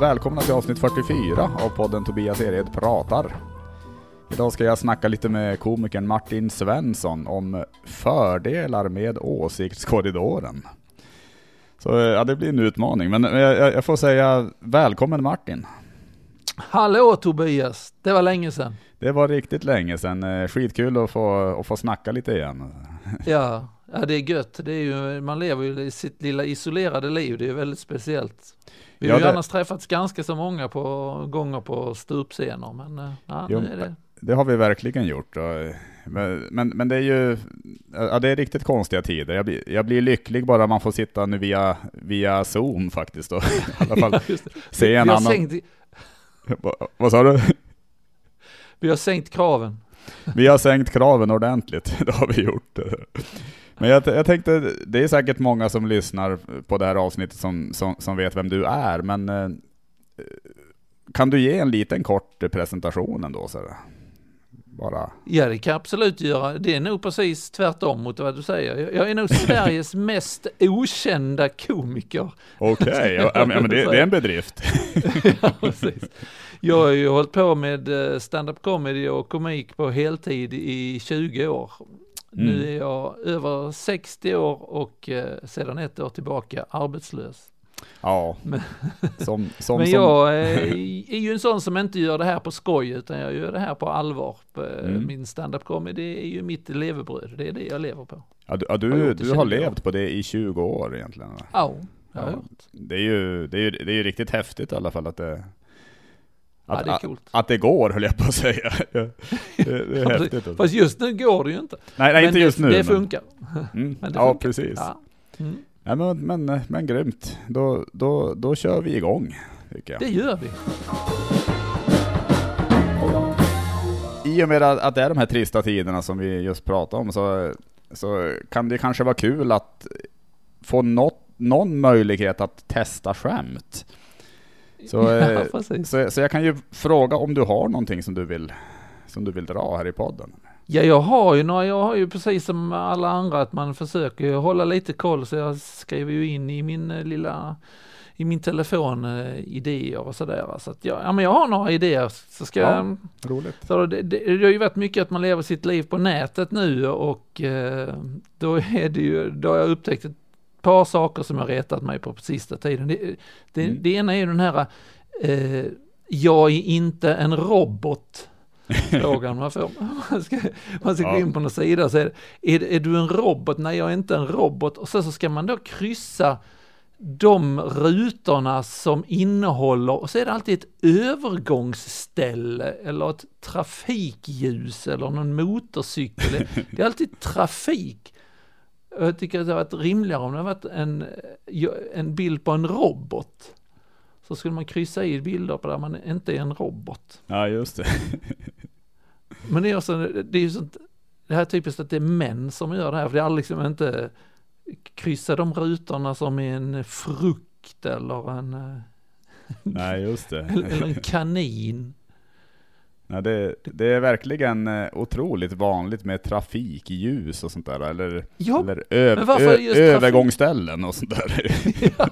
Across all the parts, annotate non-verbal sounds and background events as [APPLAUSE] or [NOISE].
välkomna till avsnitt 44 av podden Tobias Ered pratar. Idag ska jag snacka lite med komikern Martin Svensson om fördelar med åsiktskorridoren. Så ja, det blir en utmaning, men jag, jag får säga välkommen Martin. Hallå Tobias, det var länge sedan. Det var riktigt länge sedan, Eh, skitkul att få, att få snacka lite igen. [LAUGHS] Ja, ja det är gött. Det är ju, man lever ju i sitt lilla isolerade liv, det är ju väldigt speciellt. Vi Ja, har ju det- annars träffats ganska så många på, gånger på stupscener, men eh, ja, Jo, det... Det har vi verkligen gjort. Men, men, men det är ju ja, det är riktigt konstiga tider. Jag blir, jag blir lycklig bara man får sitta nu via, via Zoom faktiskt. Och, [LAUGHS] I alla fall Ja, se en annan... sänkt, [LAUGHS] Va- Vad sa du? vi har sänkt kraven. Vi har sänkt kraven ordentligt, [LAUGHS] det har vi gjort. Men jag, jag tänkte, det är säkert många som lyssnar på det här avsnittet som, som, som vet vem du är, men eh, kan du ge en liten kort presentation ändå? Så? Bara. Ja, det kan jag absolut göra. Det är nog precis tvärtom mot vad du säger. Jag- är nog Sveriges [LAUGHS] mest okända komiker. Okej, [LAUGHS] ja, ja, men det, det är en bedrift. [LAUGHS] ja, precis. Jag har ju hållit på med eh, stand-up comedy och komik på heltid i 20 år. Nu Mm. är jag över 60 år och eh, sedan ett år tillbaka arbetslös. Ja, Men- som, som, Men jag eh, [LAUGHS] är ju en sån som inte gör det här på skoj utan jag gör det här på allvar. Eh, Mm. Min stand-up comedy är ju mitt levebröd, det är det jag lever på. ja, du, du, du 20 har levt på det i 20 år egentligen. Ja, jag har Ja. gjort. Det är ju, det är ju, det är ju riktigt häftigt i alla fall att det... Ja, Att, det är att, att det går höll jag på att säga. Ja, [LAUGHS] Det, det är [LAUGHS] Ja, häftigt. Alltså. Fast just nu går det ju inte. Nej, nej Men inte just det, nu. Det men- funkar. [LAUGHS] Mm. men det ja, funkar. precis. Ja. Mm. Ja, men, men, men grymt. Då, då, då kör vi igång, tycker jag. Det gör vi. I och med att, att det är de här trista tiderna som vi just pratade om så, så kan det kanske vara kul att få något, någon möjlighet att testa skämt. Så, [LAUGHS] ja, eh. Så, så jag kan ju fråga om du har någonting som du vill, som du vill dra här i podden. Ja, jag har ju några, jag har ju precis som alla andra att man försöker hålla lite koll så jag skriver ju in i min eh, lilla, i min telefon eh, idéer och sådär. Så att jag, ja men jag har några idéer så ska Ja. jag, Roligt. så det, det, det har ju varit mycket att man lever sitt liv på nätet nu och eh, då är det ju, då har jag upptäckt ett par saker som jag retat mig på på sista tiden. Det, det, Mm. det ena är ju den här, eh, jag är inte en robot. [LAUGHS] Frågan man får. Man ska, man ska gå Ja. in på någon sida och säga, är, är du en robot? Nej, jag är inte en robot. Och sen så ska man då kryssa de rutorna som innehåller, och så är det alltid ett övergångsställe eller ett trafikljus eller någon motorcykel. Det är alltid trafik. Jag tycker att det hade varit rimligare om det hade varit en, en bild på en robot. Så skulle man kryssa i bilder på där man inte är en robot. Ja, just det. [LAUGHS] Men det är också, det är ju sånt, det här är typiskt att det är män som gör det här, för det är liksom inte kryssa de rutorna som är en frukt eller en, eh, Nej, just det. eller en kanin. Ja, det, det är verkligen eh, otroligt vanligt med trafikljus och sånt där, eller, Ja, eller ö, men varför ö, övergångsställen och sånt där. [LAUGHS] ja,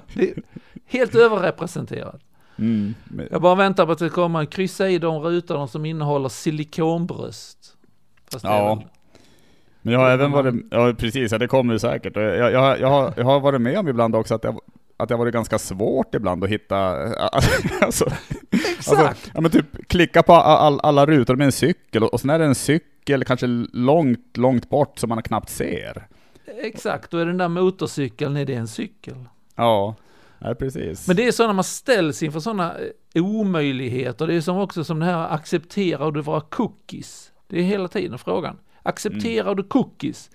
helt överrepresenterat. Mm. men- Jag bara väntar på att det kommer, kryssa i de rutorna som innehåller silikonbröst. Fast Ja. väl- Men jag har även varit, ja precis, ja, det kommer säkert. Jag, jag, jag, har, jag har varit med om ibland också att det, att det har varit ganska svårt ibland att hitta, [LAUGHS] alltså, Exakt! alltså, ja men typ klicka på all, alla rutor med en cykel och, och sen är det en cykel kanske långt, långt bort som man knappt ser. Exakt, då är den där motorcykeln, är det en cykel? Ja, ja precis. Men det är så när man ställs inför sådana eh, omöjligheter, det är som också som det här, accepterar du våra cookies? Det är hela tiden frågan. Accepterar du cookies?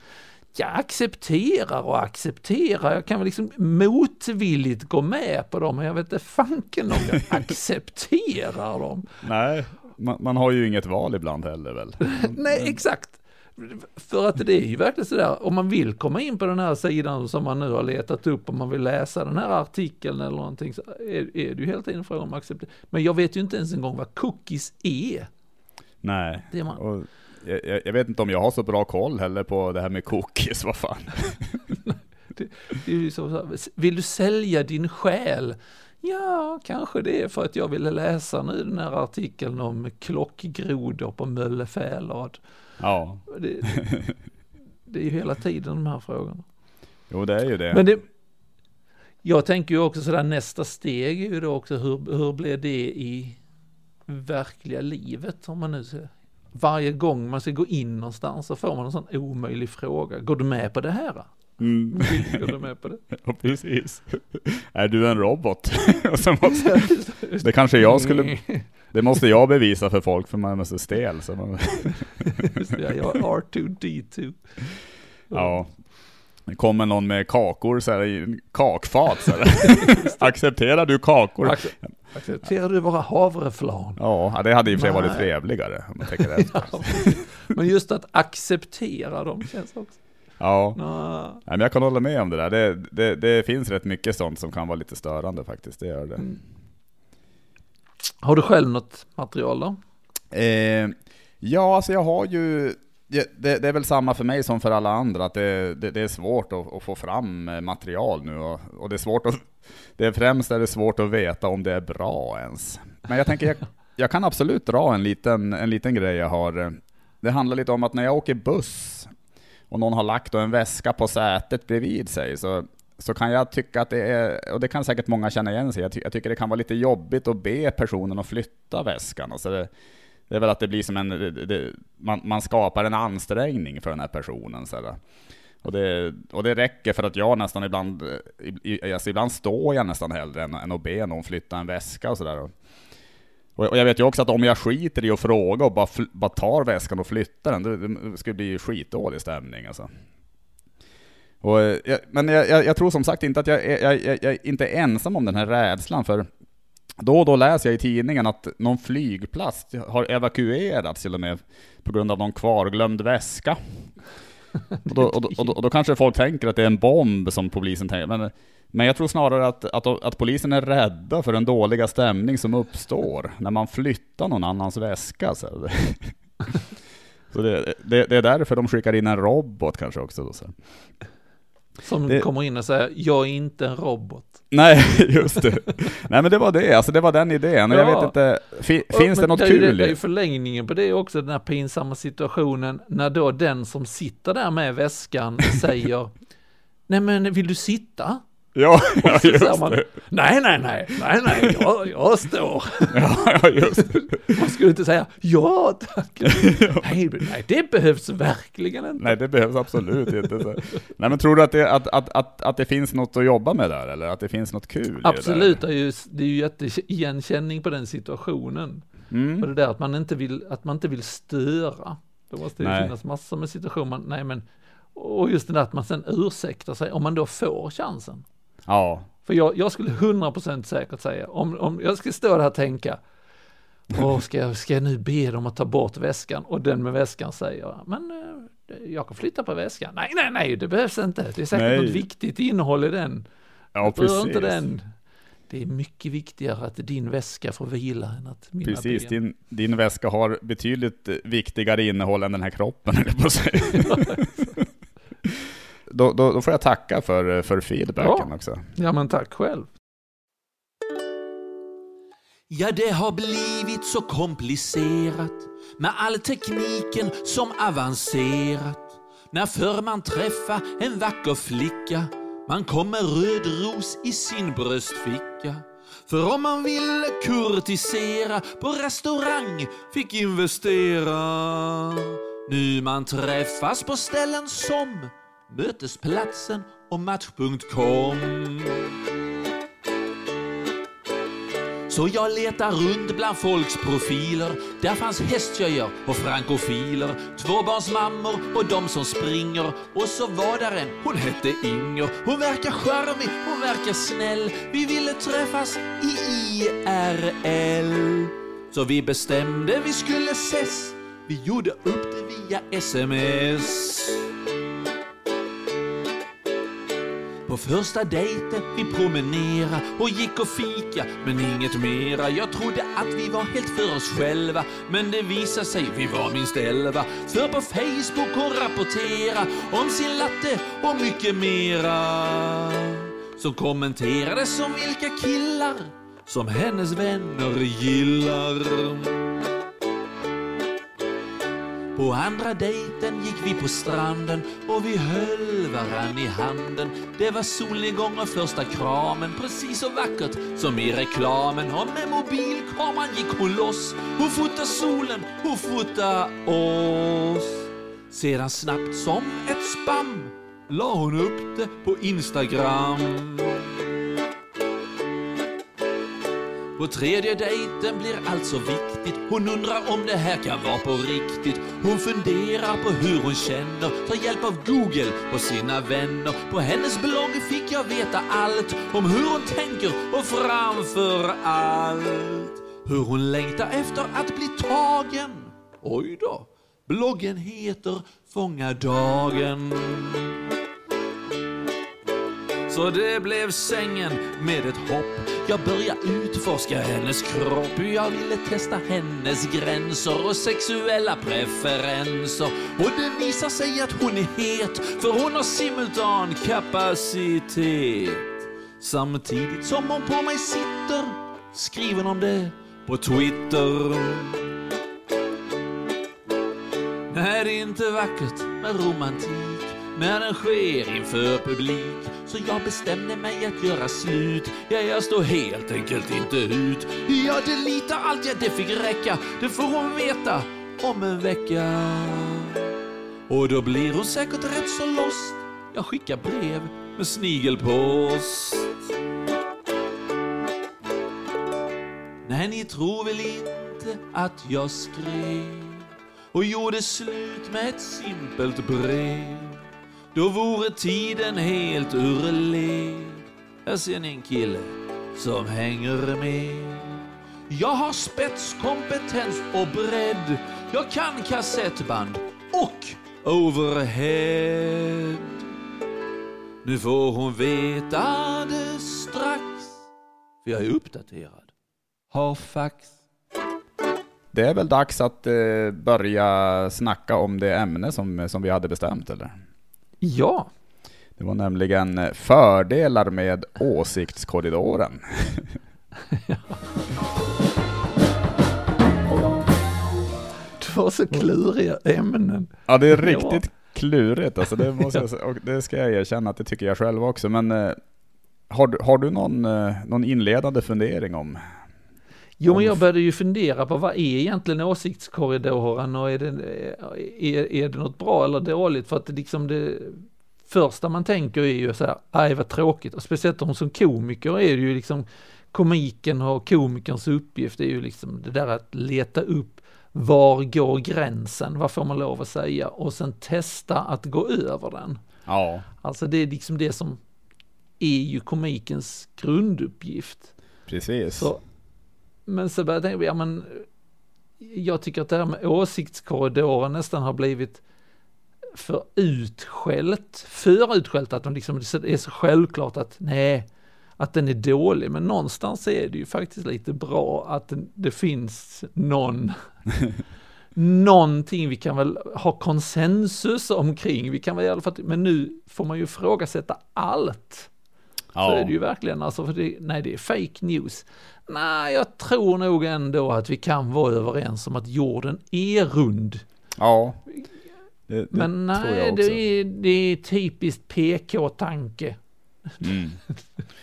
Jag accepterar och accepterar, jag kan väl liksom motvilligt gå med på dem, men jag vet inte fanken om jag [LAUGHS] accepterar dem. Nej, man, man har ju inget val ibland heller väl. [LAUGHS] Nej, exakt. För att det är ju verkligen sådär, om man vill komma in på den här sidan som man nu har letat upp, om man vill läsa den här artikeln eller någonting, så är, är det ju hela tiden frågan om acceptera. Men jag vet ju inte ens en gång vad cookies är. Nej. Det är man. Och jag, jag- vet inte om jag har så bra koll heller på det här med cookies, vad fan. [LAUGHS] Det så här, vill du sälja din själ? Ja, kanske det är för att jag ville läsa nu den här artikeln om klockgrodor på Möllefälad. Ja, Det, det är ju hela tiden de här frågorna. jo det är ju det. Men det, jag tänker ju också sådär, nästa steg är ju då också hur, hur blir det i verkliga livet om man nu ser. Varje gång man ska gå in någonstans så får man en sån omöjlig fråga. Går du med på det här? Mm. Går du med på det? [LAUGHS] Ja, precis. Är du en robot? [LAUGHS] Måste, [LAUGHS] det kanske jag skulle, det måste jag bevisa för folk för man är så stel. Så man, det, jag har R2D2. ja. Kommer någon med kakor så här, kakfat så här. Accepterar du kakor? Acce- Accepterar du våra havreflarn? Ja, det hade i och för sig varit trevligare om man tänker efter. [LAUGHS] Ja, Men just att acceptera dem känns också. Ja, Nå, men jag kan hålla med om det där. Det, det, det finns rätt mycket sånt som kan vara lite störande faktiskt, det gör det. Mm. Har du själv något material då? Eh, ja, alltså jag har ju, det, det, är väl samma för mig som för alla andra, att det, det, det är svårt att, att få fram eh, material nu och, och det är svårt att, det är främst är det svårt att veta om det är bra ens. Men jag tänker, jag, jag kan absolut dra en liten, en liten grej jag har. Eh, det handlar lite om att när jag åker buss och någon har lagt en väska på sätet bredvid sig, så, så kan jag tycka att det är, och det kan säkert många känna igen sig, jag, ty, jag tycker det kan vara lite jobbigt att be personen att flytta väskan. Alltså det, det är väl att det blir som en, det, det, man, man skapar en ansträngning för den här personen. Så här. Och, det, och det räcker för att jag nästan ibland, alltså ibland står jag nästan hellre än, än att be någon flytta en väska och sådär. Och, och jag vet ju också att om jag skiter i att fråga och bara, fl, bara tar väskan och flyttar den, det, det skulle bli skitdålig stämning alltså. Och, eh, jag, men jag, jag, jag tror som sagt inte att jag, är- jag, jag, jag är inte ensam om den här rädslan, för då och då läser jag i tidningen att någon flygplats har evakuerats till och med på grund av någon kvarglömd väska. [LAUGHS] Och då, och, då, och, då, och då kanske folk tänker att det är en bomb som polisen tänker, men, men jag tror snarare att, att, att polisen är rädda för den dåliga stämning som uppstår när man flyttar någon annans väska. Så, [LAUGHS] så det, det, det är därför de skickar in en robot kanske också. Då, så. Som Det- kommer in och säger, jag är inte en robot. Nej, [LAUGHS] just det. Nej men det var det, alltså det var den idén. Och jag Ja. vet inte, fi, Ja, finns det något är ju kul Det är i? ju förlängningen på det också, den här pinsamma situationen när då den som sitter där med väskan [LAUGHS] säger Nej men vill du sitta? Ja, ja just man, det. nej, nej, nej, nej, nej, jag, jag står. [LAUGHS] Ja, ja, just det. Man skulle inte säga, ja tack. [LAUGHS] nej, nej, det behövs verkligen inte. Nej, det behövs absolut inte. Så. Nej, men tror du att det, att, att, att, att det finns något att jobba med där, eller att det finns något kul Absolut, det det är ju, det är ju jätteigenkänning på den situationen. Mm. Och det där att man inte vill, att man inte vill störa. Då måste det ju Nej. finnas massor med situationer, nej men, och just det där att man sen ursäktar sig om man då får chansen. Ja, För jag, jag skulle 100% säkert säga, om, om jag ska stå där och tänka, Åh, ska, jag, ska jag nu be dem att ta bort väskan? Och den med väskan säger, men eh, jag kan flytta på väskan. Nej, nej, nej, det behövs inte. Det är säkert Nej. något viktigt innehåll i den. ja precis. inte den. Det är mycket viktigare att din väska får vila än att mina Precis, ben. din, din väska har betydligt viktigare innehåll än den här kroppen, jag på säga. [LAUGHS] [LAUGHS] då, då, då får jag tacka för, för feedbacken Ja. också. Ja, men tack själv. Ja, det har blivit så komplicerat med all tekniken som avancerat. När förr man träffa en vacker flicka man kom med röd ros i sin bröstficka. För om man ville kurtisera på restaurang fick investera. Nu man träffas på ställen som Mötesplatsen och Match.com. Så jag letar runt bland folks profiler. Där fanns hästtjejer och frankofiler. Tvåbarnsmammor och de som springer. Och så var där en, hon hette Inger. Hon verkar charmig, hon verkar snäll. Vi ville träffas i IRL. Så vi bestämde vi skulle ses. Vi gjorde upp det via sms. På första dejten vi promenera och gick och fika men inget mera. Jag trodde att vi var helt för oss själva men det visade sig vi var minst elva. För på Facebook hon rapportera om sin latte och mycket mera. som kommenterade som vilka killar som hennes vänner gillar. På andra dejten gick vi på stranden och vi höll varann i handen. Det var solnedgång och första kramen, precis så vackert som i reklamen. Och med mobilkameran gick hon loss. Hon fotade solen, hon fotade oss. Sedan snabbt som ett spam la hon upp det på Instagram. På tredje dejten blir allt så viktigt. Hon undrar om det här kan vara på riktigt. Hon funderar på hur hon känner, tar hjälp av Google och sina vänner. På hennes blogg fick jag veta allt om hur hon tänker och framför allt hur hon längtar efter att bli tagen. Oj då, bloggen heter Fånga dagen. Så det blev sängen med ett hopp. Jag började utforska hennes kropp. Jag ville testa hennes gränser och sexuella preferenser. Och det visar sig att hon är het, för hon har simultan kapacitet. Samtidigt som hon på mig sitter skriver hon om det på Twitter. Nej, det är inte vackert med romantik när den sker inför publik. Så jag bestämde mig att göra slut. Ja, jag står helt enkelt inte ut. Jag delitar allt, ja det fick räcka. Det får hon veta om en vecka. Och då blir hon säkert rätt så lost. Jag skickar brev med snigelpost. Nej, ni tror väl inte att jag skrev och gjorde slut med ett simpelt brev. Då vore tiden helt ur led. Här ser ni en kille som hänger med. Jag har spetskompetens och bredd. Jag kan kassettband och overhead. Nu får hon veta det strax. För jag är uppdaterad. Har fax. Det är väl dags att eh, börja snacka om det ämne som, som vi hade bestämt eller? Ja, Det var nämligen fördelar med åsiktskorridoren. [LAUGHS] två så kluriga ämnen. Ja det är Ja. riktigt klurigt alltså, det, måste [LAUGHS] jag, och det ska jag erkänna att det tycker jag själv också. Men eh, har, du- har du någon, eh, någon inledande fundering om? Jo, men jag började ju fundera på vad är egentligen åsiktskorridoren och är det, är, är det något bra eller dåligt? För att det liksom det första man tänker är ju så här, aj vad tråkigt. Och speciellt om som komiker är det ju liksom komiken och komikerns uppgift är ju liksom det där att leta upp var går gränsen, vad får man lov att säga och sen testa att gå över den. Ja, Alltså det är liksom det som är ju komikens grunduppgift. precis. Så, men så började jag tänka, ja men jag tycker att det här med åsiktskorridoren nästan har blivit för utskällt, för utskällt att de liksom, det är så självklart att nej, att den är dålig, men någonstans är det ju faktiskt lite bra att det, finns någon, [LAUGHS] någonting vi kan väl ha konsensus omkring, vi kan väl i alla fall, men nu får man ju ifrågasätta allt. Så ja. är det ju verkligen, alltså för det, nej det är fake news. Nej, jag tror nog ändå att vi kan vara överens om att jorden är rund. ja. Det, det Men nej, det är, det är typiskt PK-tanke. Mm.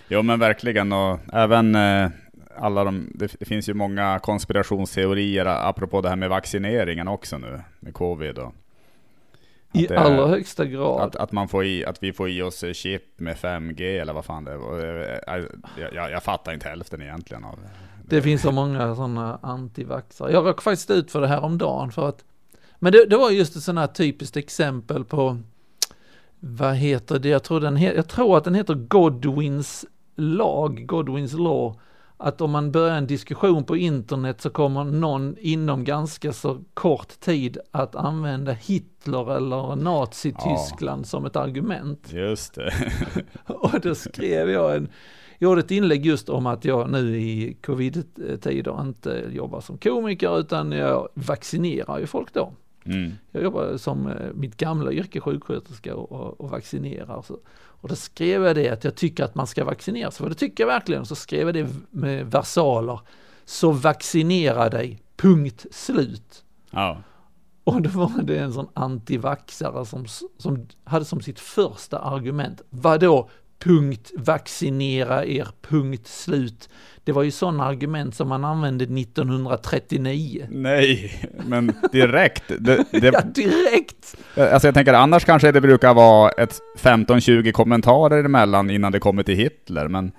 Jo men verkligen och även eh, alla de, det finns ju många konspirationsteorier apropå det här med vaccineringen också nu, med covid och I det allra högsta grad. att, att, man får i, att vi får i oss chip med 5G eller vad fan det är. Och, eh, Jag, jag, jag fattar inte hälften egentligen av Det finns så många sådana antivaxare. Jag råkade faktiskt ut för det här om dagen för att, men det, det var just ett sådant här typiskt exempel på, vad heter det, jag tror, den he, jag tror att den heter Godwins lag, Godwins law, att om man börjar en diskussion på internet så kommer någon inom ganska så kort tid att använda Hitler eller Nazityskland som ett argument. Just det. [LAUGHS] Och då skrev jag en, gjorde ett inlägg just om att jag nu i covid-tider inte jobbar som komiker utan jag vaccinerar ju folk då. Mm. Jag jobbar som eh, mitt gamla yrke sjuksköterska och, och, och vaccinerar. Så. Och då skrev jag det att jag tycker att man ska vaccinera sig, för det tycker jag verkligen. Så skrev jag det med versaler. Så vaccinera dig, punkt slut. Ja. Och då var det en sån antivaxare som, som hade som sitt första argument, vadå punkt vaccinera er, punkt slut. Det var ju sådana argument som man använde 1939. Nej, men direkt. Det, [LAUGHS] det, Ja, direkt! Alltså jag tänker annars kanske det brukar vara ett 15-20 kommentarer emellan innan det kommer till Hitler, men...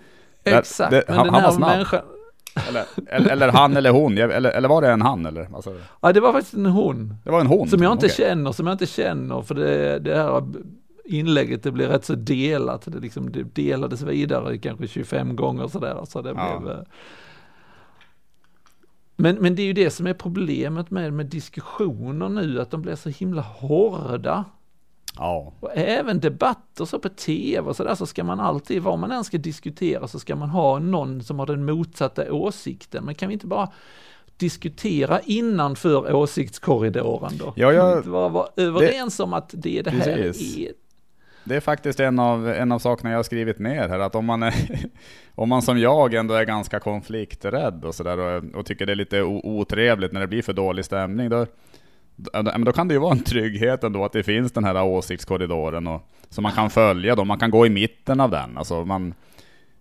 Exakt, det- men han, den han var här snabb. människan, Eller, eller, eller han eller hon, eller, eller var det en han eller? Alltså, ja det var faktiskt en hon. det var en hon? Som jag inte okej. känner, som jag inte känner, för det, det här inlägget det blev rätt så delat, det, liksom, det delades vidare kanske 25 gånger sådär, så det Ja. blev... eh, Men, men det är ju det som är problemet med, med diskussioner nu, att de blir så himla hårda. Ja. Och även debatter så på tv och sådär så ska man alltid, vad man än ska diskutera så ska man ha någon som har den motsatta åsikten. Men kan vi inte bara diskutera innanför åsiktskorridoren då? Ja, jag- Kan vi inte bara vara överens om att det är det här Precis. är? Det är faktiskt en av, en av sakerna jag har skrivit ner här, att om man, är, [LAUGHS] om man som jag ändå är ganska konflikträdd och sådär och, och tycker det är lite otrevligt när det blir för dålig stämning, då, då, men då kan det ju vara en trygghet ändå att det finns den här åsiktskorridoren och, som man kan följa då, man kan gå i mitten av den. Alltså man,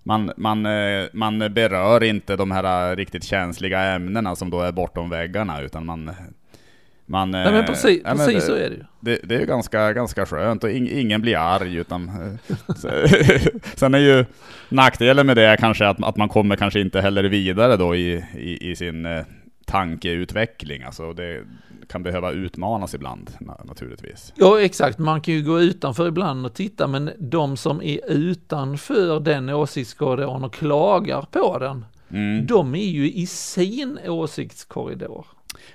man, man, eh, man berör inte de här riktigt känsliga ämnena som då är bortom väggarna, utan man man, Nej men eh, precis, men precis det- så är det ju. det, det är ju ganska, ganska skönt och ing, ingen blir arg utan... eh, [LAUGHS] Sen är ju nackdelen med det kanske att, att man kommer kanske inte heller vidare då i, i, i sin eh, tankeutveckling. Alltså det kan behöva utmanas ibland na, naturligtvis. Ja exakt, man kan ju gå utanför ibland och titta men de som är utanför den åsiktskorridoren och klagar på den, Mm. de är ju i sin åsiktskorridor.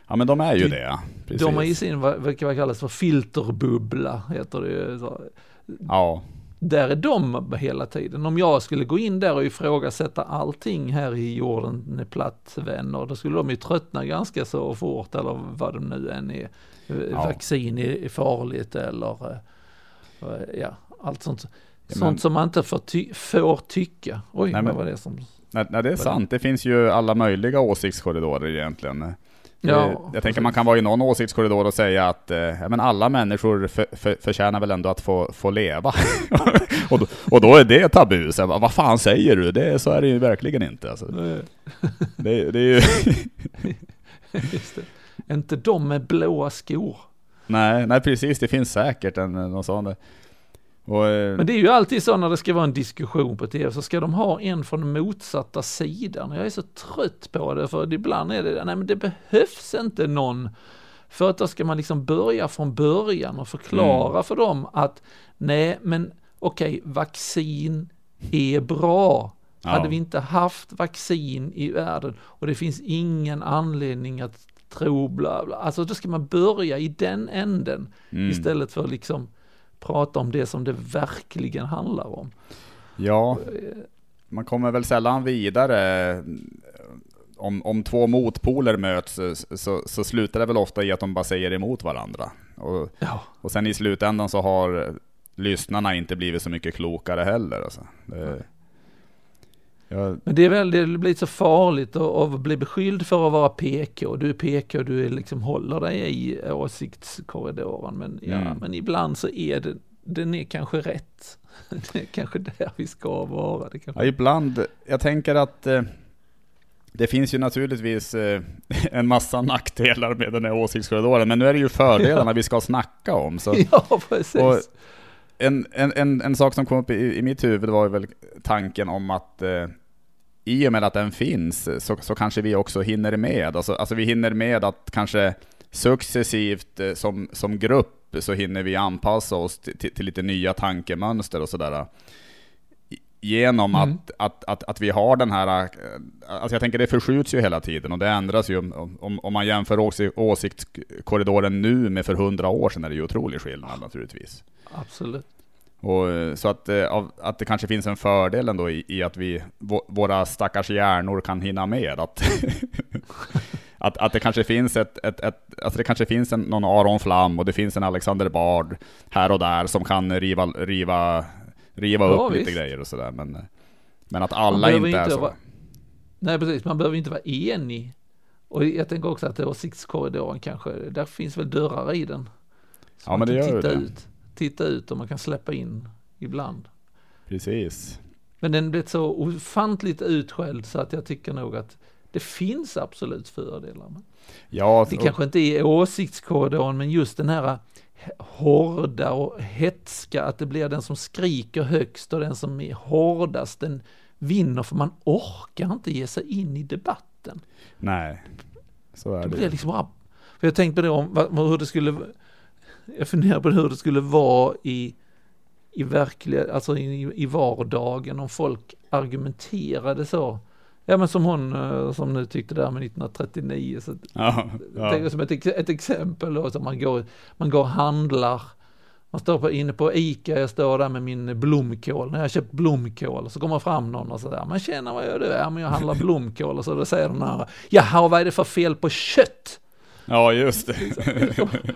Ja men de är ju Det- det. Precis. De är i sin, vad, vad kallas för, filterbubbla, heter det ju. Ja. Där är de hela tiden. Om jag skulle gå in där och ifrågasätta allting här i jorden är platt vänner, då skulle de ju tröttna ganska så fort, eller vad de nu än är. Ja. Vaccin är, farligt eller eh, ja, allt sånt. Ja, Sånt men- som man inte får, ty- får tycka. Oj, Nej, vad var det som... Nej, nej det är sant. Det finns ju alla möjliga åsiktskorridorer egentligen. Ja, Eh, jag tänker man kan vara i någon åsiktskorridor och säga att eh, ja, men alla människor för, för, förtjänar väl ändå att få, få leva. [LAUGHS] och, då, och då är det tabu. Så bara, vad fan säger du? Det, så är det ju verkligen inte. Alltså, [LAUGHS] det, det är ju... [LAUGHS] Just det. Inte de med blåa skor. nej, nej, precis. Det finns säkert en, någon sån. Och, eh, Men det är ju alltid så när det ska vara en diskussion på tv så ska de ha en från motsatta sidan. Jag är så trött på det för ibland är det, nej men det behövs inte någon. För att då ska man liksom börja från början och förklara Mm. för dem att nej men okej vaccin är bra. Ja. Hade vi inte haft vaccin i världen och det finns ingen anledning att tro bla bla. Alltså då ska man börja i den änden mm. istället för liksom prata om det som det verkligen handlar om. Ja, man kommer väl sällan vidare. Om, om två motpoler möts så, så, så slutar det väl ofta i att de bara säger emot varandra. Och, Ja, och sen i slutändan så har lyssnarna inte blivit så mycket klokare heller. Alltså. Det, ja, men det är väl, det blir så farligt att, att bli beskylld för att vara PK. Du är PK, du är liksom håller dig i åsiktskorridoren. Men, ja, Mm. men ibland så är det, den är kanske rätt. [LAUGHS] Det är kanske där vi ska vara. Det kanske... ja, ibland, jag tänker att eh, det finns ju naturligtvis eh, [LAUGHS] en massa nackdelar med den här åsiktskorridoren, men nu är det ju fördelarna [LAUGHS] vi ska snacka om. Så. Ja, precis. Och en, en, en, en sak som kom upp i, i mitt huvud var ju väl tanken om att eh, i och med att den finns så, så kanske vi också hinner med. Alltså, alltså vi hinner med att kanske successivt eh, som, som grupp så hinner vi anpassa oss till, till, lite nya tankemönster och sådär. Genom Mm. att, att, att, att vi har den här, eh, alltså jag tänker det förskjuts ju hela tiden och det ändras ju. Om, om, man jämför åsi- åsiktskorridoren nu med för hundra år sedan är det ju otrolig skillnad naturligtvis. Absolut. Och, eh, så att, eh, att det kanske finns en fördel ändå i, i att vi, vå- våra stackars hjärnor kan hinna med. Att, [LAUGHS] att, att det kanske finns ett, ett, ett alltså det kanske finns en, någon Aron Flam och det finns en Alexander Bard här och där som kan riva, riva riva Ja, upp lite visst. grejer och sådär. Men, men att alla behöver inte är inte så. vara- Nej, precis. Man behöver inte vara enig. Och jag tänker också att åsiktskorridoren kanske, där finns väl dörrar i den. Så Ja, men det gör ju det. Ut, titta ut och man kan släppa in ibland. Precis. Men den blev så ofantligt utskälld så att jag tycker nog att det finns absolut fördelar. Ja, Det kanske inte är åsiktskorridoren, men just den här hårda och hetska, att det blir den som skriker högst och den som är hårdast, den vinner för man orkar inte ge sig in i debatten. nej. Så är Det det blir liksom för jag tänkte på det om hur det skulle, jag funderar på hur det skulle vara i, i verkliga, alltså i, i vardagen om folk argumenterade så. Ja men som hon eh, som nu tyckte det här med 1939, så Ja, ja. som ett, ett exempel då, så man går, man går och handlar, man står på, inne på Ica, jag står där med min blomkål, när jag har köpt blomkål, så kommer fram någon och sådär, man känner vad gör du? Ja men jag handlar blomkål, och så då säger den här, jaha vad är det för fel på kött? Ja, just det.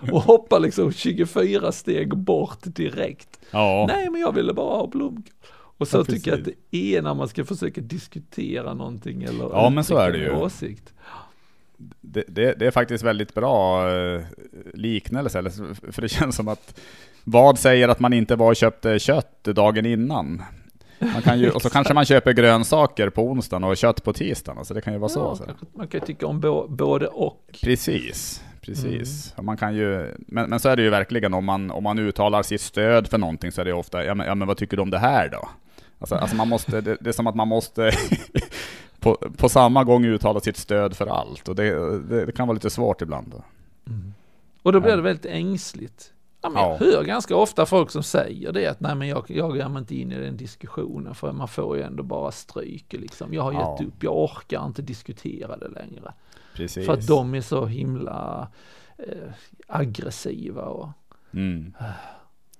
[LAUGHS] Och hoppar liksom 24 steg bort direkt. Ja, Nej men jag ville bara ha blomkål. Och så Ja, tycker jag att det är när man ska försöka diskutera någonting eller Ja, men så är det ju. åsikt. det, det, det är faktiskt väldigt bra eh, liknelse, för det känns som att vad säger att man inte var och köpte kött dagen innan? Man kan ju, och så kanske man köper grönsaker på onsdagen och kött på tisdagen, alltså det kan ju vara så. Ja, så. man kan ju tycka om bo- både och. Precis, precis. Och Man kan ju, men, men så är det ju verkligen om man, om man uttalar sitt stöd för någonting så är det ofta, ja men, ja, men vad tycker du om det här då? Alltså, alltså man måste, det, det är som att man måste [LAUGHS] på, på samma gång uttala sitt stöd för allt. Och det, det, det kan vara lite svårt ibland. Då. Och då blir det väldigt ängsligt. Ja, men Ja. Jag hör ganska ofta folk som säger det att nej men jag, jag mig inte in i den diskussionen för man får ju ändå bara stryk liksom. Jag har gett upp, jag orkar inte diskutera det längre. Precis. För att de är så himla eh, aggressiva och Mm.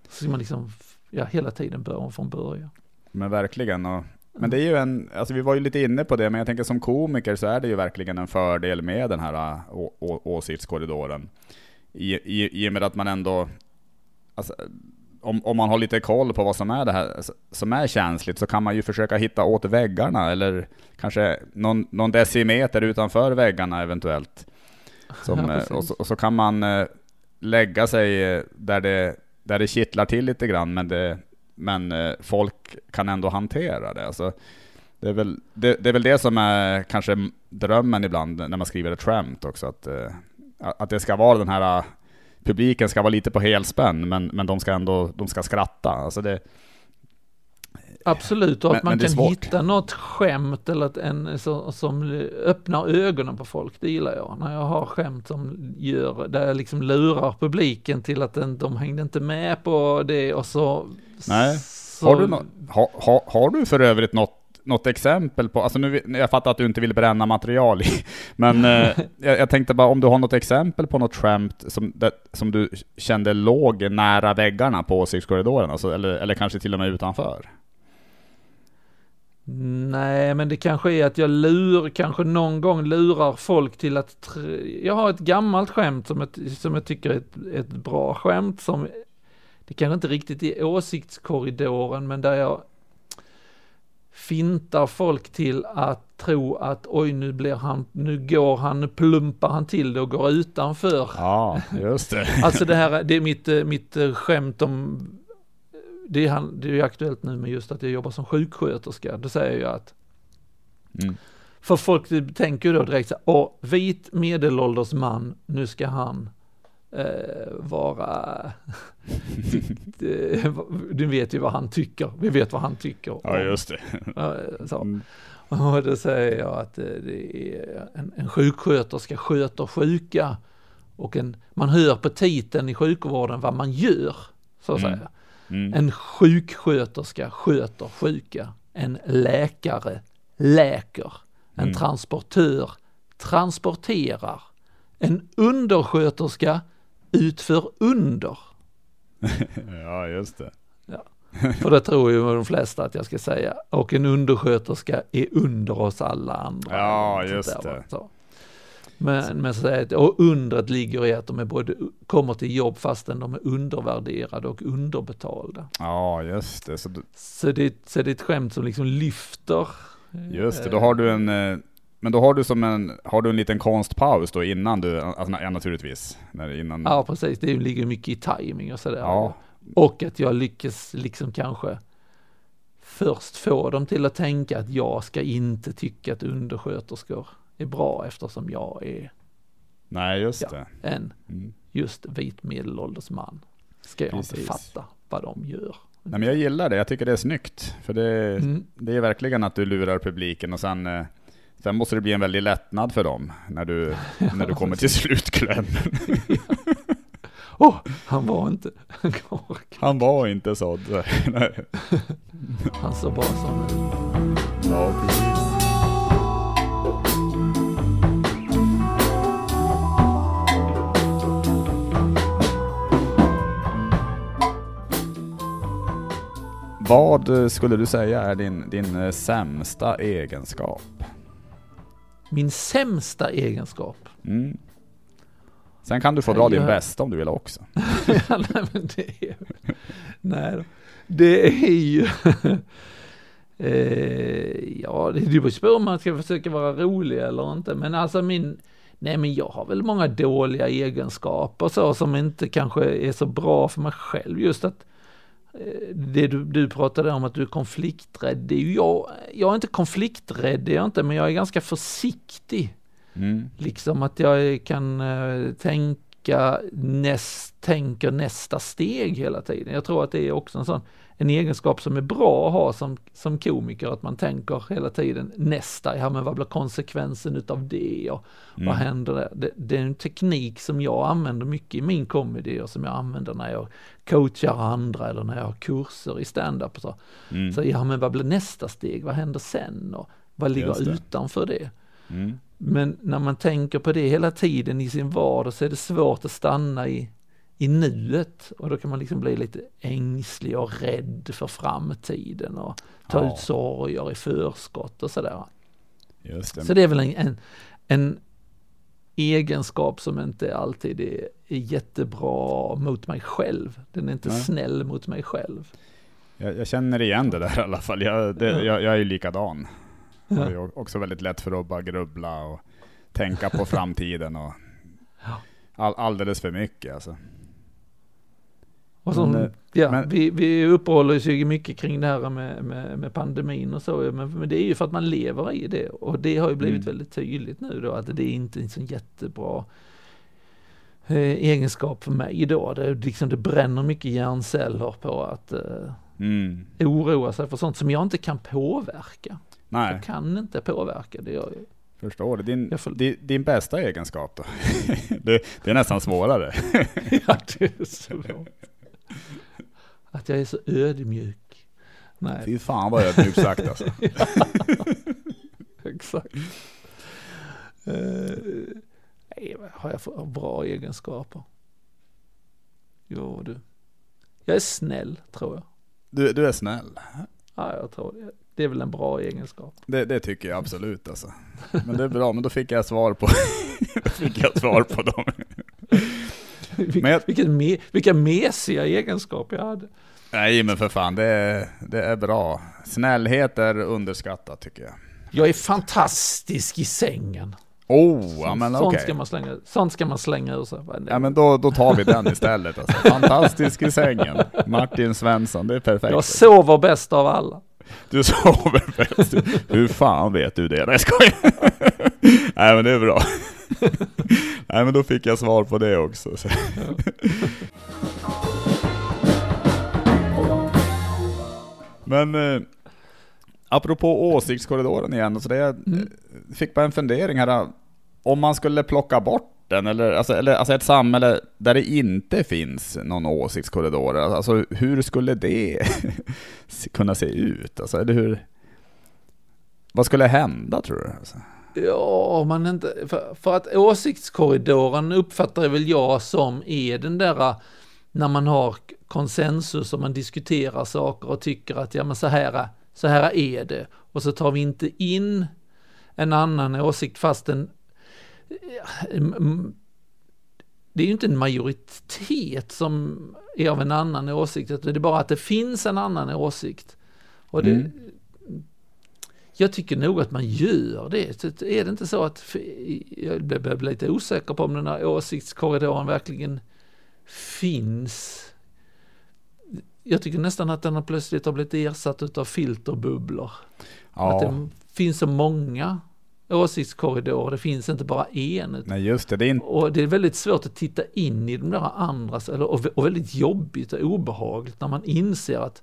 så ska man liksom ja, hela tiden börja om från början. Men verkligen. Och, men det är ju en, alltså vi var ju lite inne på det, men jag tänker som komiker så är det ju verkligen en fördel med den här äh, å, å, åsiktskorridoren. I, i, I och med att man ändå, alltså, om, om man har lite koll på vad som är det här som är känsligt så kan man ju försöka hitta åt väggarna eller kanske någon, någon decimeter utanför väggarna eventuellt. Som, [LAUGHS] Ja, eh, och, så, och så kan man eh, lägga sig eh, där det, där det kittlar till lite grann, men, det, men folk kan ändå hantera det. Alltså, det, är väl, det, det är väl det som är kanske drömmen ibland när man skriver ett skämt också, att, att det ska vara den här publiken ska vara lite på helspänn, men, men de ska ändå de ska skratta. Alltså det, Absolut, och Men- att man men det är kan hitta något skämt eller att en, så, som öppnar ögonen på folk, det gillar jag. När jag har skämt som gör, där jag liksom lurar publiken till att den, de hängde inte med på det och så... Nej. Så, Har, du nå- ha, ha, har du för övrigt något, något exempel på, alltså nu, jag fattar att du inte vill bränna material i, men eh, [LAUGHS] jag, jag tänkte bara om du har något exempel på något skämt som, det, som du kände låg nära väggarna på åsiktskorridoren, alltså, eller, eller kanske till och med utanför? Nej, men det kanske är att jag lur, kanske någon gång lurar folk till att, jag har ett gammalt skämt som jag, som jag tycker är ett, ett bra skämt som, det kanske inte riktigt är åsiktskorridoren, men där jag fintar folk till att tro att oj nu blir han, nu går han, nu plumpar han till det och går utanför. Ja, just det. [LAUGHS] Alltså det här, det är mitt, eh, mitt eh, skämt om, det är, han, det är aktuellt nu med just att jag jobbar som sjuksköterska, då säger jag att Mm. för folk tänker ju då direkt så här, åh, vit medelålders man, nu ska han eh, vara, [LAUGHS] du vet ju vad han tycker, vi vet vad han tycker. Ja, just det. Så. Mm. Och då säger jag att eh, det är en, en sjuksköterska sköter sjuka och en, man hör på titeln i sjukvården vad man gör, så att Mm. säga. Mm. En sjuksköterska sköter sjuka. En läkare läker. En Mm. transportör transporterar. En undersköterska utför under. [LAUGHS] Ja, just det. För det tror ju de flesta att jag ska säga. Och en undersköterska är under oss alla andra. Ja, just där, det. Så. Men, men så att, och undret ligger i att de är både, kommer till jobb fastän de är undervärderade och underbetalda. Ja, just det. Så, du- Så det, så det är ett skämt som liksom lyfter. just det, då har du en... Men då har du som en, har du en liten konstpaus då innan du, alltså, ja, naturligtvis. När, innan, Ja, precis. Det ligger mycket i timing och sådär. Ja. Och att jag lyckas liksom kanske först få dem till att tänka att jag ska inte tycka att undersköterskor är bra eftersom jag är Nej, just Ja. det. en Mm. just vit medelålders man. Ska jag inte Precis. fatta vad de gör. Nej, men jag gillar det, jag tycker det är snyggt. För det, Mm. det är verkligen att du lurar publiken och sen, eh, sen måste det bli en väldig lättnad för dem när du, när du kommer till slutklämmen. [LAUGHS] Åh, han var inte. Han var inte sådd. Han såg bara som. Ja, precis. Vad skulle du säga är din, din eh, sämsta egenskap? Min sämsta egenskap. Mm. Sen kan du få dra Nej, din jag- bästa om du vill också. [LAUGHS] Ja, nej, men det är, nej, det är ju, [LAUGHS] eh, ja, det beror ju på om man ska försöka vara rolig eller inte, men alltså min, nej men jag har väl många dåliga egenskaper så som inte kanske är så bra för mig själv, just att det du, du pratade om att du är konflikträdd, det är ju jag, jag är inte konflikträdd, det är jag inte, men jag är ganska försiktig. Mm. Liksom att jag kan eh, tänka, näst, tänker nästa steg hela tiden. Jag tror att det är också en sån, en egenskap som är bra att ha som, som komiker, att man tänker hela tiden nästa, ja men vad blir konsekvensen utav det och Mm. vad händer där? Det, det är en teknik som jag använder mycket i min comedy och som jag använder när jag coachar andra eller när jag har kurser i stand-up så. Mm. Så ja men vad blir nästa steg, vad händer sen och vad ligger utanför det? Mm. Men när man tänker på det hela tiden i sin vardag så är det svårt att stanna i, i nuet och då kan man liksom bli lite ängslig och rädd för framtiden och ta Ja. ut sorger i förskott och sådär. Just det. Så det är väl en, en, en egenskap som inte alltid är, är jättebra mot mig själv. Den är inte Nej. snäll mot mig själv. Jag, jag känner igen det där i alla fall. Jag, det, Ja. jag, jag är ju likadan. Ja. är ju också väldigt lätt för att bara grubbla och tänka på [LAUGHS] framtiden och all, alldeles för mycket alltså. Och som, Men, eh, ja, men- vi, vi uppehåller oss ju mycket kring det här med, med, med pandemin och så, men, men det är ju för att man lever i det och det har ju blivit Mm. väldigt tydligt nu då att det är inte en sån jättebra eh, egenskap för mig då. Det, liksom, det bränner mycket hjärnceller på att eh, Mm. oroa sig för sånt som jag inte kan påverka. Nej, Jag kan inte påverka det. Jag, förstår det. Din, Jag får- din, din bästa egenskap då? [LAUGHS] det, det är nästan svårare. [LAUGHS] ja, det är svårt. Att jag är så ödmjuk. Nej. Fy fan vad ödmjukt sagt alltså. [LAUGHS] Exakt. Eh, nej, vad har jag för bra egenskaper? Jo du. Jag är snäll tror jag. Du, du är snäll. Ja, jag tror det. Det är väl en bra egenskap. Det, det tycker jag absolut alltså. Men det är bra, men då fick jag svar på, [LAUGHS] fick jag svar på dem. Vil- Men jag- vilken me, vilka mesiga egenskaper jag hade. Nej men för fan, det är, det är bra. Snällhet är underskattat tycker jag. Jag är fantastisk i sängen. Oh, ja men sånt, okej. ska man slänga, sånt ska man slänga ur sig. Ja men då, då tar vi den istället alltså. Fantastisk i sängen. Martin Svensson, det är perfekt. jag sover bäst av alla. Du sover bäst. Hur fan vet du det? Nej jag skojar. Nej men det är bra. Nej men då fick jag svar på det också. Så. Men eh, apropå åsiktskorridoren igen, så det Mm. fick bara en fundering här. Om man skulle plocka bort den, eller alltså, eller, alltså ett samhälle där det inte finns någon åsiktskorridor, alltså hur skulle det kunna se ut? Alltså, eller hur? Vad skulle hända tror du? Alltså? Ja, man inte, för, för att åsiktskorridoren uppfattar väl jag som är den där äh, när man har konsensus och man diskuterar saker och tycker att ja men så här, äh, så här är det och så tar vi inte in en annan åsikt fastän den äh, det är ju inte en majoritet som är av en annan åsikt, utan det är bara att det finns en annan åsikt. Och det, Mm. Jag tycker nog att man gör det. Så Är det inte så att, jag blir lite osäker på om den här åsiktskorridoren verkligen finns. Jag tycker nästan att den har plötsligt har blivit ersatt utav filterbubblor. Att Ja, det finns så många åsiktskorridorer, det finns inte bara en. nej just det, det inte... Och det är väldigt svårt att titta in i de där andra, eller, och, väldigt jobbigt och obehagligt när man inser att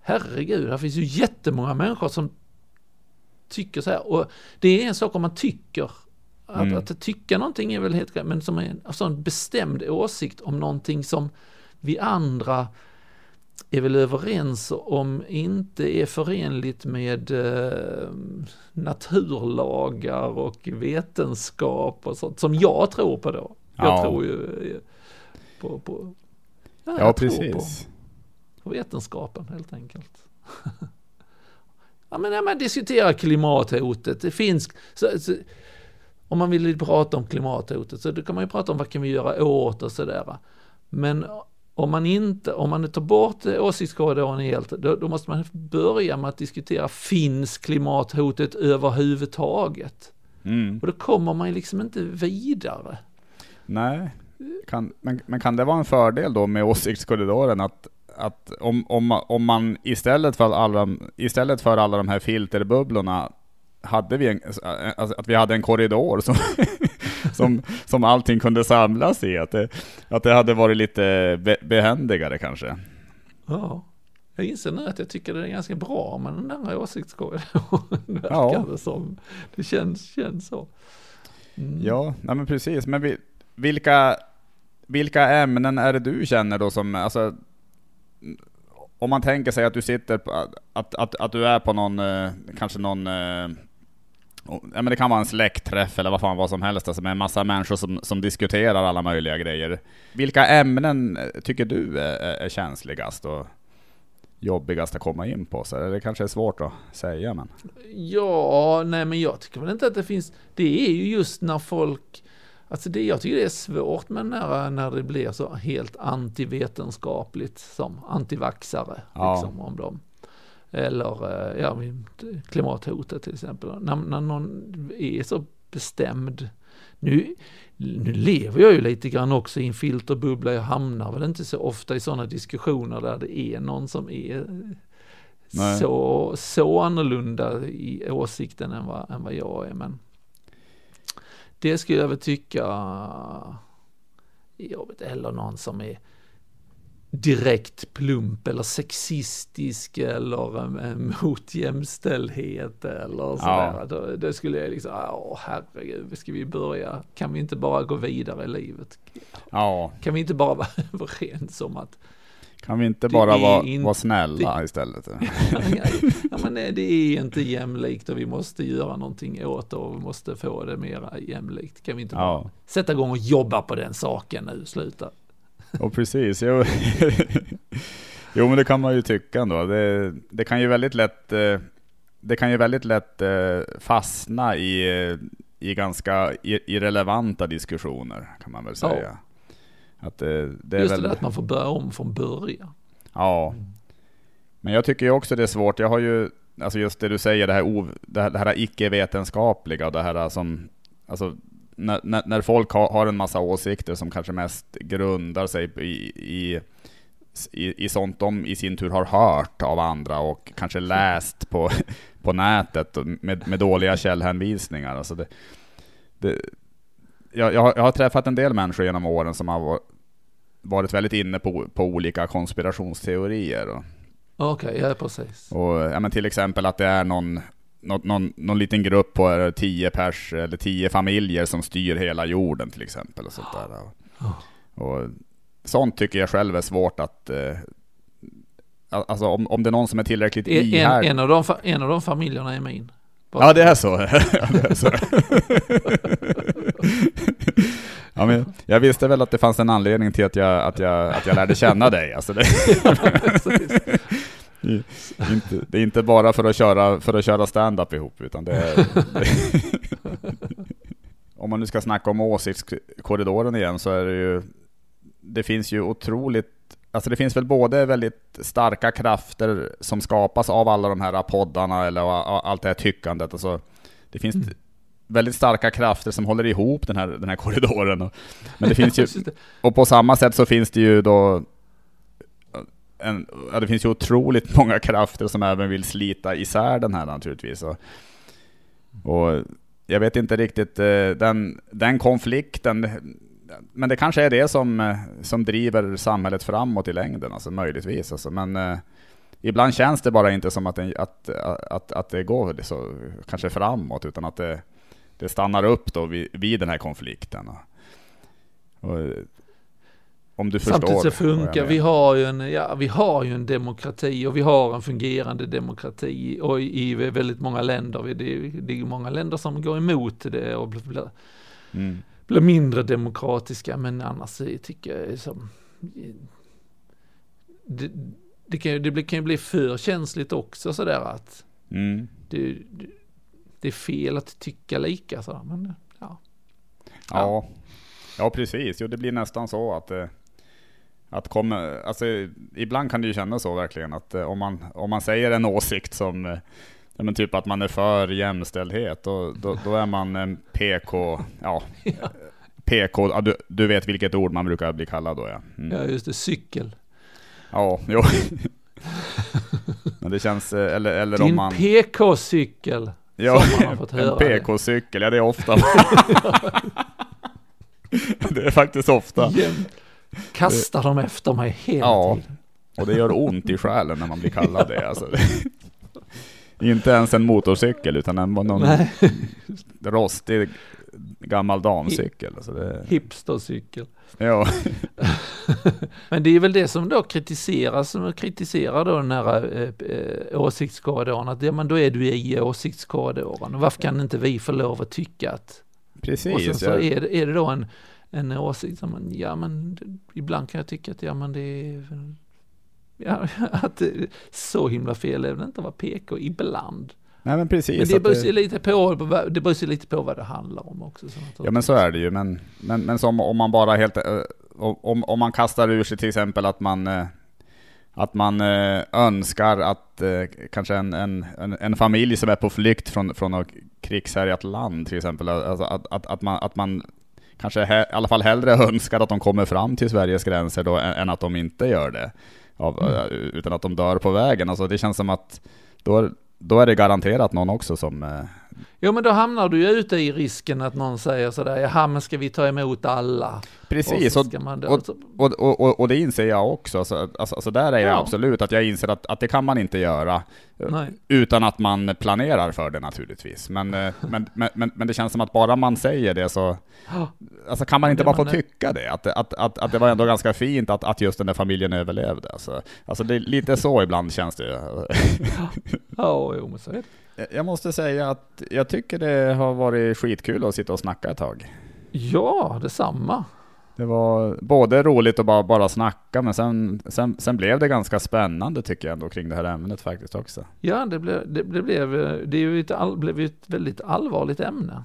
herregud, här finns ju jättemånga människor som tycker så här. Och det är en sak om man tycker, att, Mm. att tycka någonting är väl helt men som är en, alltså en bestämd åsikt om någonting som vi andra är väl överens om inte är förenligt med eh, naturlagar och vetenskap och sånt som jag tror på då. Jag Ja. tror ju eh, på, på ja, Ja, precis. På, på vetenskapen helt enkelt. [LAUGHS] ja, men när man diskuterar klimathotet, det finns, så, så, om man vill prata om klimathotet så då kan man ju prata om vad kan vi göra åt och sådär. Men om man inte, om man tar bort åsiktskorridoren helt, då, då måste man börja med att diskutera, finns klimathotet överhuvudtaget? Mm. Och då kommer man liksom inte vidare. Nej, kan, men, men kan det vara en fördel då med åsiktskorridoren att, att om, om, om man istället för, alla, istället för alla de här filterbubblorna hade vi en, alltså att vi hade en korridor som, [LAUGHS] [LAUGHS] som, som allting kunde samlas i, att det, att det hade varit lite be, behändigare kanske. Ja, jag inser nu att jag tycker det är ganska bra med den där åsiktskorridoren. [LAUGHS] Verkar Ja. som. Det känns, känns så. Mm. Ja, nej men precis. Men vi, vilka, vilka ämnen är det du känner då som, alltså, om man tänker sig att du sitter, på, att, att, att du är på någon, eh, kanske någon, eh, ja men det kan vara en släktträff eller vad fan vad som helst, alltså med en massa människor som, som diskuterar alla möjliga grejer. Vilka ämnen tycker du är, är, känsligast och jobbigast att komma in på? Så det kanske är svårt att säga men. Ja, nej men jag tycker väl inte att det finns, det är ju just när folk, alltså det jag tycker det är svårt med när, när det blir så helt antivetenskapligt som antivaxare, Ja. liksom om dem. Eller eh, ja, klimathotet till exempel. När, när någon är så bestämd. Nu, nu lever jag ju lite grann också i en filterbubbla. Jag hamnar väl inte så ofta i sådana diskussioner där det är någon som är Nej. så, så annorlunda i åsikten än vad, än vad jag är. Men det skulle jag väl tycka är jobbigt. Eller någon som är direkt plump eller sexistisk eller mot jämställdhet eller sådär. Då, det skulle jag liksom, åh herregud, ska vi börja? Kan vi inte bara gå vidare i livet? Ja, Kan vi inte bara vara [LAUGHS] överens om att kan vi inte Det bara vara, inte- vara snälla istället? [LAUGHS] ja, men nej, det är inte jämlikt och vi måste göra någonting åt det och vi måste få det mera jämlikt. Kan vi inte bara Ja. sätta igång och jobba på den saken nu, sluta. Och precis, jo. [LAUGHS] jo men det kan man ju tycka ändå. Det, det kan ju väldigt lätt, eh, det kan ju väldigt lätt eh, fastna i, eh, i ganska irrelevanta diskussioner kan man väl Ja. säga. Att det, det är Just väl, det att man får börja om från början. ja. Men jag tycker ju också det är svårt. Jag har ju, alltså just det du säger, det här, ov, det här, det här icke-vetenskapliga, det här som, alltså när, när, när folk har, har en massa åsikter som kanske mest grundar sig i, i, i, i sånt de i sin tur har hört av andra och kanske läst på, på nätet med, med dåliga källhänvisningar. Alltså det, det, jag, jag, har, jag har träffat en del människor genom åren som har va- varit väldigt inne på, på olika konspirationsteorier. Okej, ja precis. och, ja, men till exempel att det är någon, någon, någon, någon liten grupp på eh, tio pers eller tio familjer som styr hela jorden till exempel. Och sånt, där. Och, och sånt tycker jag själv är svårt att... Eh, al- alltså om, om det är någon som är tillräckligt En, en, ihärdig. en, av de, en av de familjerna är min. Ja det är så. [LAUGHS] ja, det är så. [LAUGHS] ja, men jag visste väl att det fanns en anledning till att jag, att jag, att jag lärde känna dig. Alltså det. [LAUGHS] [LAUGHS] inte, det är inte bara för att köra, för att köra stand-up ihop, utan det är... [LAUGHS] om man nu ska snacka om åsiktskorridoren igen så är det ju, det finns ju otroligt Alltså det finns väl både väldigt starka krafter som skapas av alla de här poddarna eller allt det här tyckandet. Alltså det finns mm. väldigt starka krafter som håller ihop den här, den här korridoren. Men det finns ju, [LAUGHS] och på samma sätt så finns det ju då en, ja, det finns ju otroligt [LAUGHS] många krafter som även vill slita isär den här naturligtvis. Och, och jag vet inte riktigt, eh, den, den konflikten, men det kanske är det som, eh, som driver samhället framåt i längden, alltså möjligtvis. Alltså. Men eh, ibland känns det bara inte som att, det, att, att, att det går så, kanske framåt, utan att det, det stannar upp då vid, vid den här konflikten. Och, om du förstår. Samtidigt så funkar, vi har, ju en, ja, vi har ju en demokrati och vi har en fungerande demokrati och i, i väldigt många länder, det, det är många länder som går emot det och blir, mm. blir mindre demokratiska, men annars tycker jag som det, det, kan, det kan ju bli för känsligt också sådär att mm. det, det, är fel att tycka lika så, men ja. Ja, ja precis. Jo, det blir nästan så att det att komma, alltså, ibland kan det ju kännas så verkligen att eh, om man, om man säger en åsikt som eh, men typ att man är för jämställdhet, då, då, då är man en PK, ja, [LAUGHS] ja. PK, ja, du, du vet vilket ord man brukar bli kallad då ja. Mm. Ja just det, cykel. Ja, jo. [LAUGHS] men det känns, eh, eller, eller Din om man... PK-cykel. Ja, en PK-cykel, ja det är ofta. [LAUGHS] det är faktiskt ofta. Jäm kastar de efter mig hela ja, tiden. och det gör ont i själen när man blir kallad det. Alltså. [LAUGHS] Inte ens en motorcykel utan en, någon rostig gammal damcykel. Alltså det... Hipstercykel. Ja. [LAUGHS] Men det är väl det som då kritiseras, som kritiserar då den här äh, åsiktskorridoren, att ja, men då är du i åsiktskorridoren. Och varför kan inte vi få lov att tycka att... Precis. Och sen så är, det, är det då en en åsikt som, ja men ibland kan jag tycka att ja men det är ja, [LAUGHS] att så himla fel är det inte att vara PK ibland. Nej men precis. Men det beror sig lite på, det beror lite på vad det handlar om också. ja men så är det ju, men, men, men som om man bara helt, eh, om, om man kastar ur sig till exempel att man eh, att man eh, önskar att kanske en, en, en, familj som är på flykt från, från ett krigshärjat land till exempel, alltså att, att, att, man, att man kanske he, i alla fall hellre önskar att de kommer fram till Sveriges gränser då, än, än att de inte gör det. Av, mm. Utan att de dör på vägen. Alltså det känns som att då, då är det garanterat någon också som... Eh... Jo men då hamnar du ju ute i risken att någon säger sådär, jaha men ska vi ta emot alla? Precis, och, och, och, och, och, det inser jag också. Alltså, alltså, alltså där är det ja. absolut att jag inser att, att det kan man inte göra. Nej. Utan att man planerar för det naturligtvis. Men, eh, men, men, men, men, det känns som att bara man säger det så... Alltså kan man inte bara få tycka det? Att, att, att, att det var ändå ganska fint att, att just den där familjen överlevde. Alltså, alltså det är lite så ibland känns det Ja, jo men så är det. Jag måste säga att jag tycker det har varit skitkul att sitta och snacka ett tag. Ja, detsamma. Det var både roligt att bara, bara snacka, men sen, sen, sen blev det ganska spännande tycker jag ändå kring det här ämnet faktiskt också. Ja, det blev, det, det blev, det är ju ett, all, blev ett väldigt allvarligt ämne.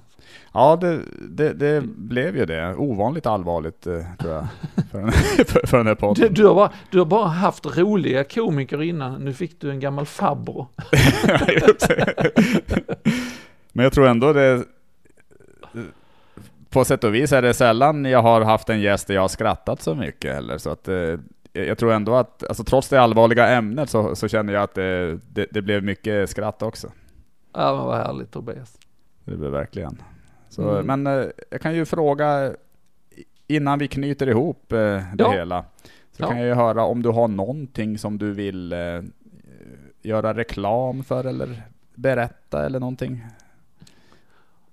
Ja, det, det, det, blev ju det. Ovanligt allvarligt eh, tror jag, [LAUGHS] för den, för, för den här podden. Du, du, har bara, du har bara haft roliga komiker innan, nu fick du en gammal farbror. [LAUGHS] Men jag tror ändå det på sätt och vis är det sällan jag har haft en gäst där jag har skrattat så mycket heller. Så att, eh, jag tror ändå att, alltså, trots det allvarliga ämnet så, så känner jag att det, det, det, blev mycket skratt också. Ja men vad härligt Tobias. Det blev verkligen. Så, mm. Men eh, jag kan ju fråga, innan vi knyter ihop eh, det ja. hela, så ja. kan jag ju höra om du har någonting som du vill eh, göra reklam för eller berätta eller någonting?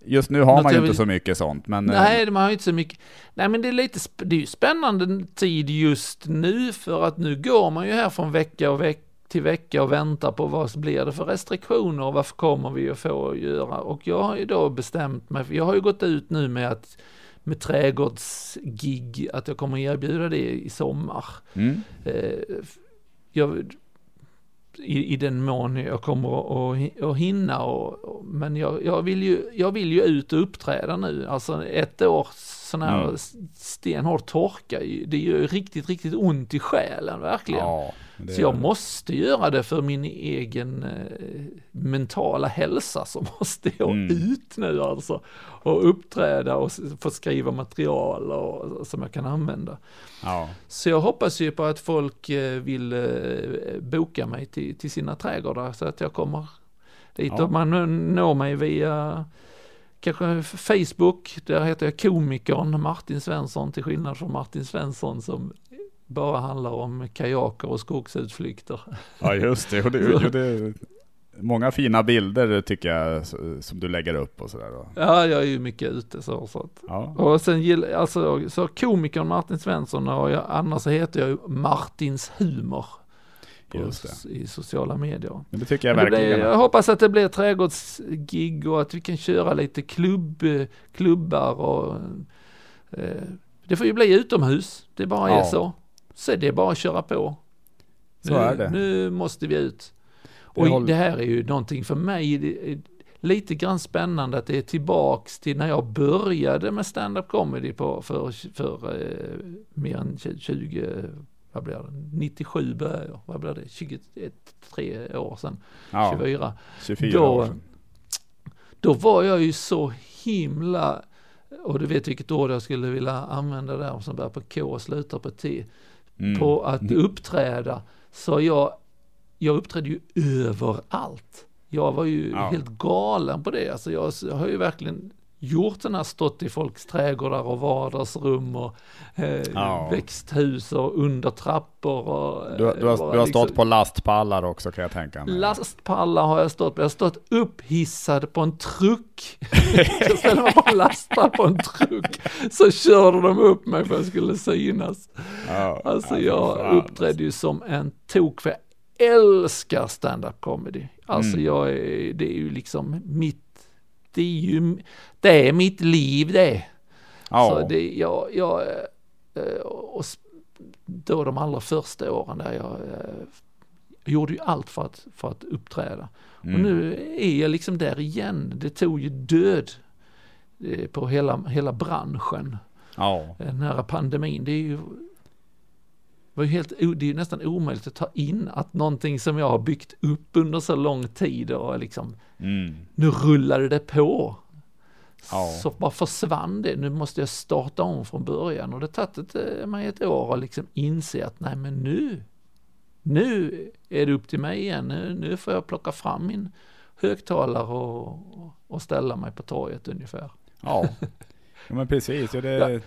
Just nu har man ju inte så mycket sånt. Men, nej, man har ju inte så mycket. Nej, men det är lite det är ju spännande tid just nu för att nu går man ju här från vecka och veck till vecka och väntar på vad blir det för restriktioner och vad kommer vi att få göra. Och jag har ju då bestämt mig, för jag har ju gått ut nu med att med trädgårdsgig, att jag kommer erbjuda det i sommar. Mm. Eh, jag, i, i den mån jag kommer att, att, hinna. Och, men jag, jag, vill ju, jag vill ju ut och uppträda nu. Alltså ett år sån här Mm. stenhård torka, det gör ju riktigt, riktigt ont i själen verkligen. Ja, Så jag måste göra det för min egen eh, mentala hälsa så måste jag Mm. ut nu alltså. Och uppträda och få skriva material och, som jag kan använda. Ja, Så jag hoppas ju på att folk eh, vill eh, boka mig till, till sina trädgårdar så att jag kommer dit. Ja. Man når mig via kanske Facebook, där heter jag komikern Martin Svensson till skillnad från Martin Svensson som bara handlar om kajaker och skogsutflykter. ja just det. Och det, och det. Många fina bilder tycker jag som du lägger upp och sådär. Ja, jag är ju mycket ute så. så att. Ja, Och sen gillar, alltså, så komikern Martin Svensson och jag, annars heter jag ju Martins humor. På, det. I sociala medier. men det tycker jag det verkligen. blir, jag hoppas att det blir trädgårdsgig och att vi kan köra lite klubb, klubbar och eh, det får ju bli utomhus. Det bara är Ja. så. Så det är bara att köra på. Så nu, är det. Nu måste vi ut. Och håller- det här är ju någonting för mig det lite grann spännande att det är tillbaks till när jag började med stand-up comedy på, för, för eh, mer än 20, vad blir det, 97 började jag, vad blir det, 21, tre år sedan, ja, 24. 24 då- år sedan. Då var jag ju så himla, och du vet vilket ord jag skulle vilja använda där som börjar på K och slutar på T, Mm. på att uppträda. Så jag, jag uppträdde ju överallt. Jag var ju Ja. helt galen på det. Alltså jag, jag har ju verkligen gjort den här stått i folks trädgårdar och vardagsrum och eh, Ja. växthus och under trappor. Och, eh, Du, har- du, har, bara du har liksom- stått på lastpallar också kan jag tänka mig. Lastpallar har jag stått på. Jag har stått upphissad på en truck. [LAUGHS] jag ställde mig på en lastpall på en truck. Så körde de upp mig för att jag skulle synas. Ja, Alltså ja, jag fan. uppträdde ju som en tok för jag älskar stand-up comedy. Alltså Mm. jag är, det är ju liksom mitt, det är ju, det är mitt liv det. Ja, Så det, jag, jag, eh, och då de allra första åren där jag eh, gjorde ju allt för att, för att uppträda. mm. Och nu är jag liksom där igen. Det tog ju död eh, på hela, hela branschen ja. den här pandemin, det är ju var ju helt, det är ju nästan omöjligt att ta in att någonting som jag har byggt upp under så lång tid och liksom, Mm. nu rullade det på. Ja. Så bara försvann det, nu måste jag starta om från början och det tagit ett, mig ett år att liksom inse att nej men nu, nu är det upp till mig igen, nu, nu får jag plocka fram min högtalare och, och ställa mig på torget ungefär. Ja. ja, men precis. Ja, det, Ja.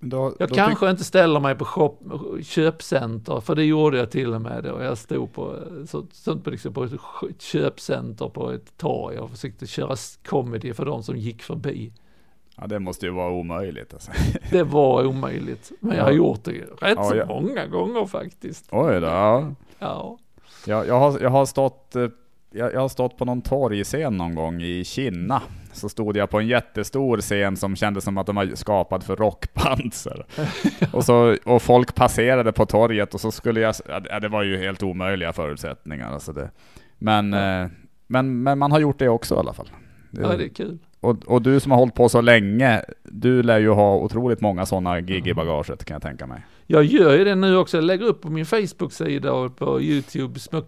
Då, Jag då kanske inte ställer mig på shop, köpcenter, för det gjorde jag till och med då. Jag stod på, så, på, liksom på ett köpcenter på ett torg och försökte köra comedy för de som gick förbi. Ja, det måste ju vara omöjligt alltså. [LAUGHS] Det var omöjligt, men jag har gjort det rätt Ja, så ja. många gånger faktiskt. Oj då. Ja. Ja, Jag, jag, har, jag, har stått, eh, jag, jag har stått på någon torgscen någon gång i Kina. Så stod jag på en jättestor scen som kändes som att de var skapad för rockband. [LAUGHS] och, så, och folk passerade på torget och så skulle jag... ja, det- var ju helt omöjliga förutsättningar. Alltså det. Men, Ja. eh, men, men man har gjort det också i alla fall. ja, det är kul. och, och du som har hållit på så länge, du lär ju ha otroligt många sådana gig i bagaget kan jag tänka mig. Jag gör ju det nu också, jag lägger upp på min Facebook-sida och på YouTube små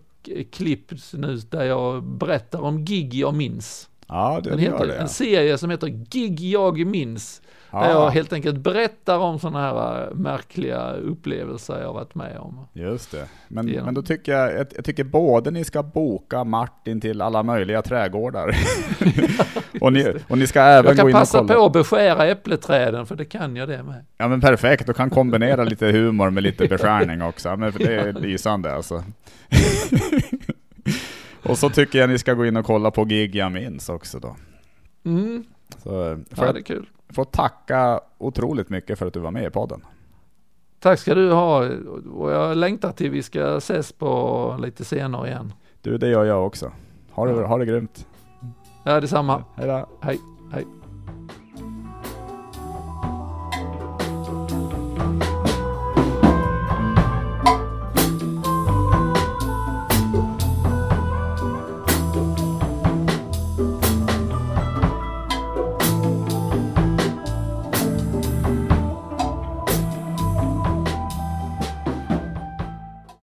klipp nu där jag berättar om gig jag minns. Ja, det Den heter, det. en serie som heter Gig jag minns. Ja. Där jag helt enkelt berättar om sådana här äh, märkliga upplevelser jag har varit med om. Just det. Men, Genom- men då tycker jag, jag, jag tycker både ni ska boka Martin till alla möjliga trädgårdar. [LAUGHS] och, ni, och ni ska även Jag gå kan in och passa kolla. på att beskära äppleträden för det kan jag det med. Ja men perfekt, du kan kombinera lite humor med lite beskärning också. Men för det är lysande alltså. [LAUGHS] och så tycker jag ni ska gå in och kolla på gig jag minns också då. Mm, Så får ja, jag det är kul. Får tacka otroligt mycket för att du var med i podden. Tack ska du ha och jag längtar till vi ska ses på lite senare igen. Du, det gör jag också. Ha det, ha det grymt. Ja, detsamma. Hej då. Hej, hej.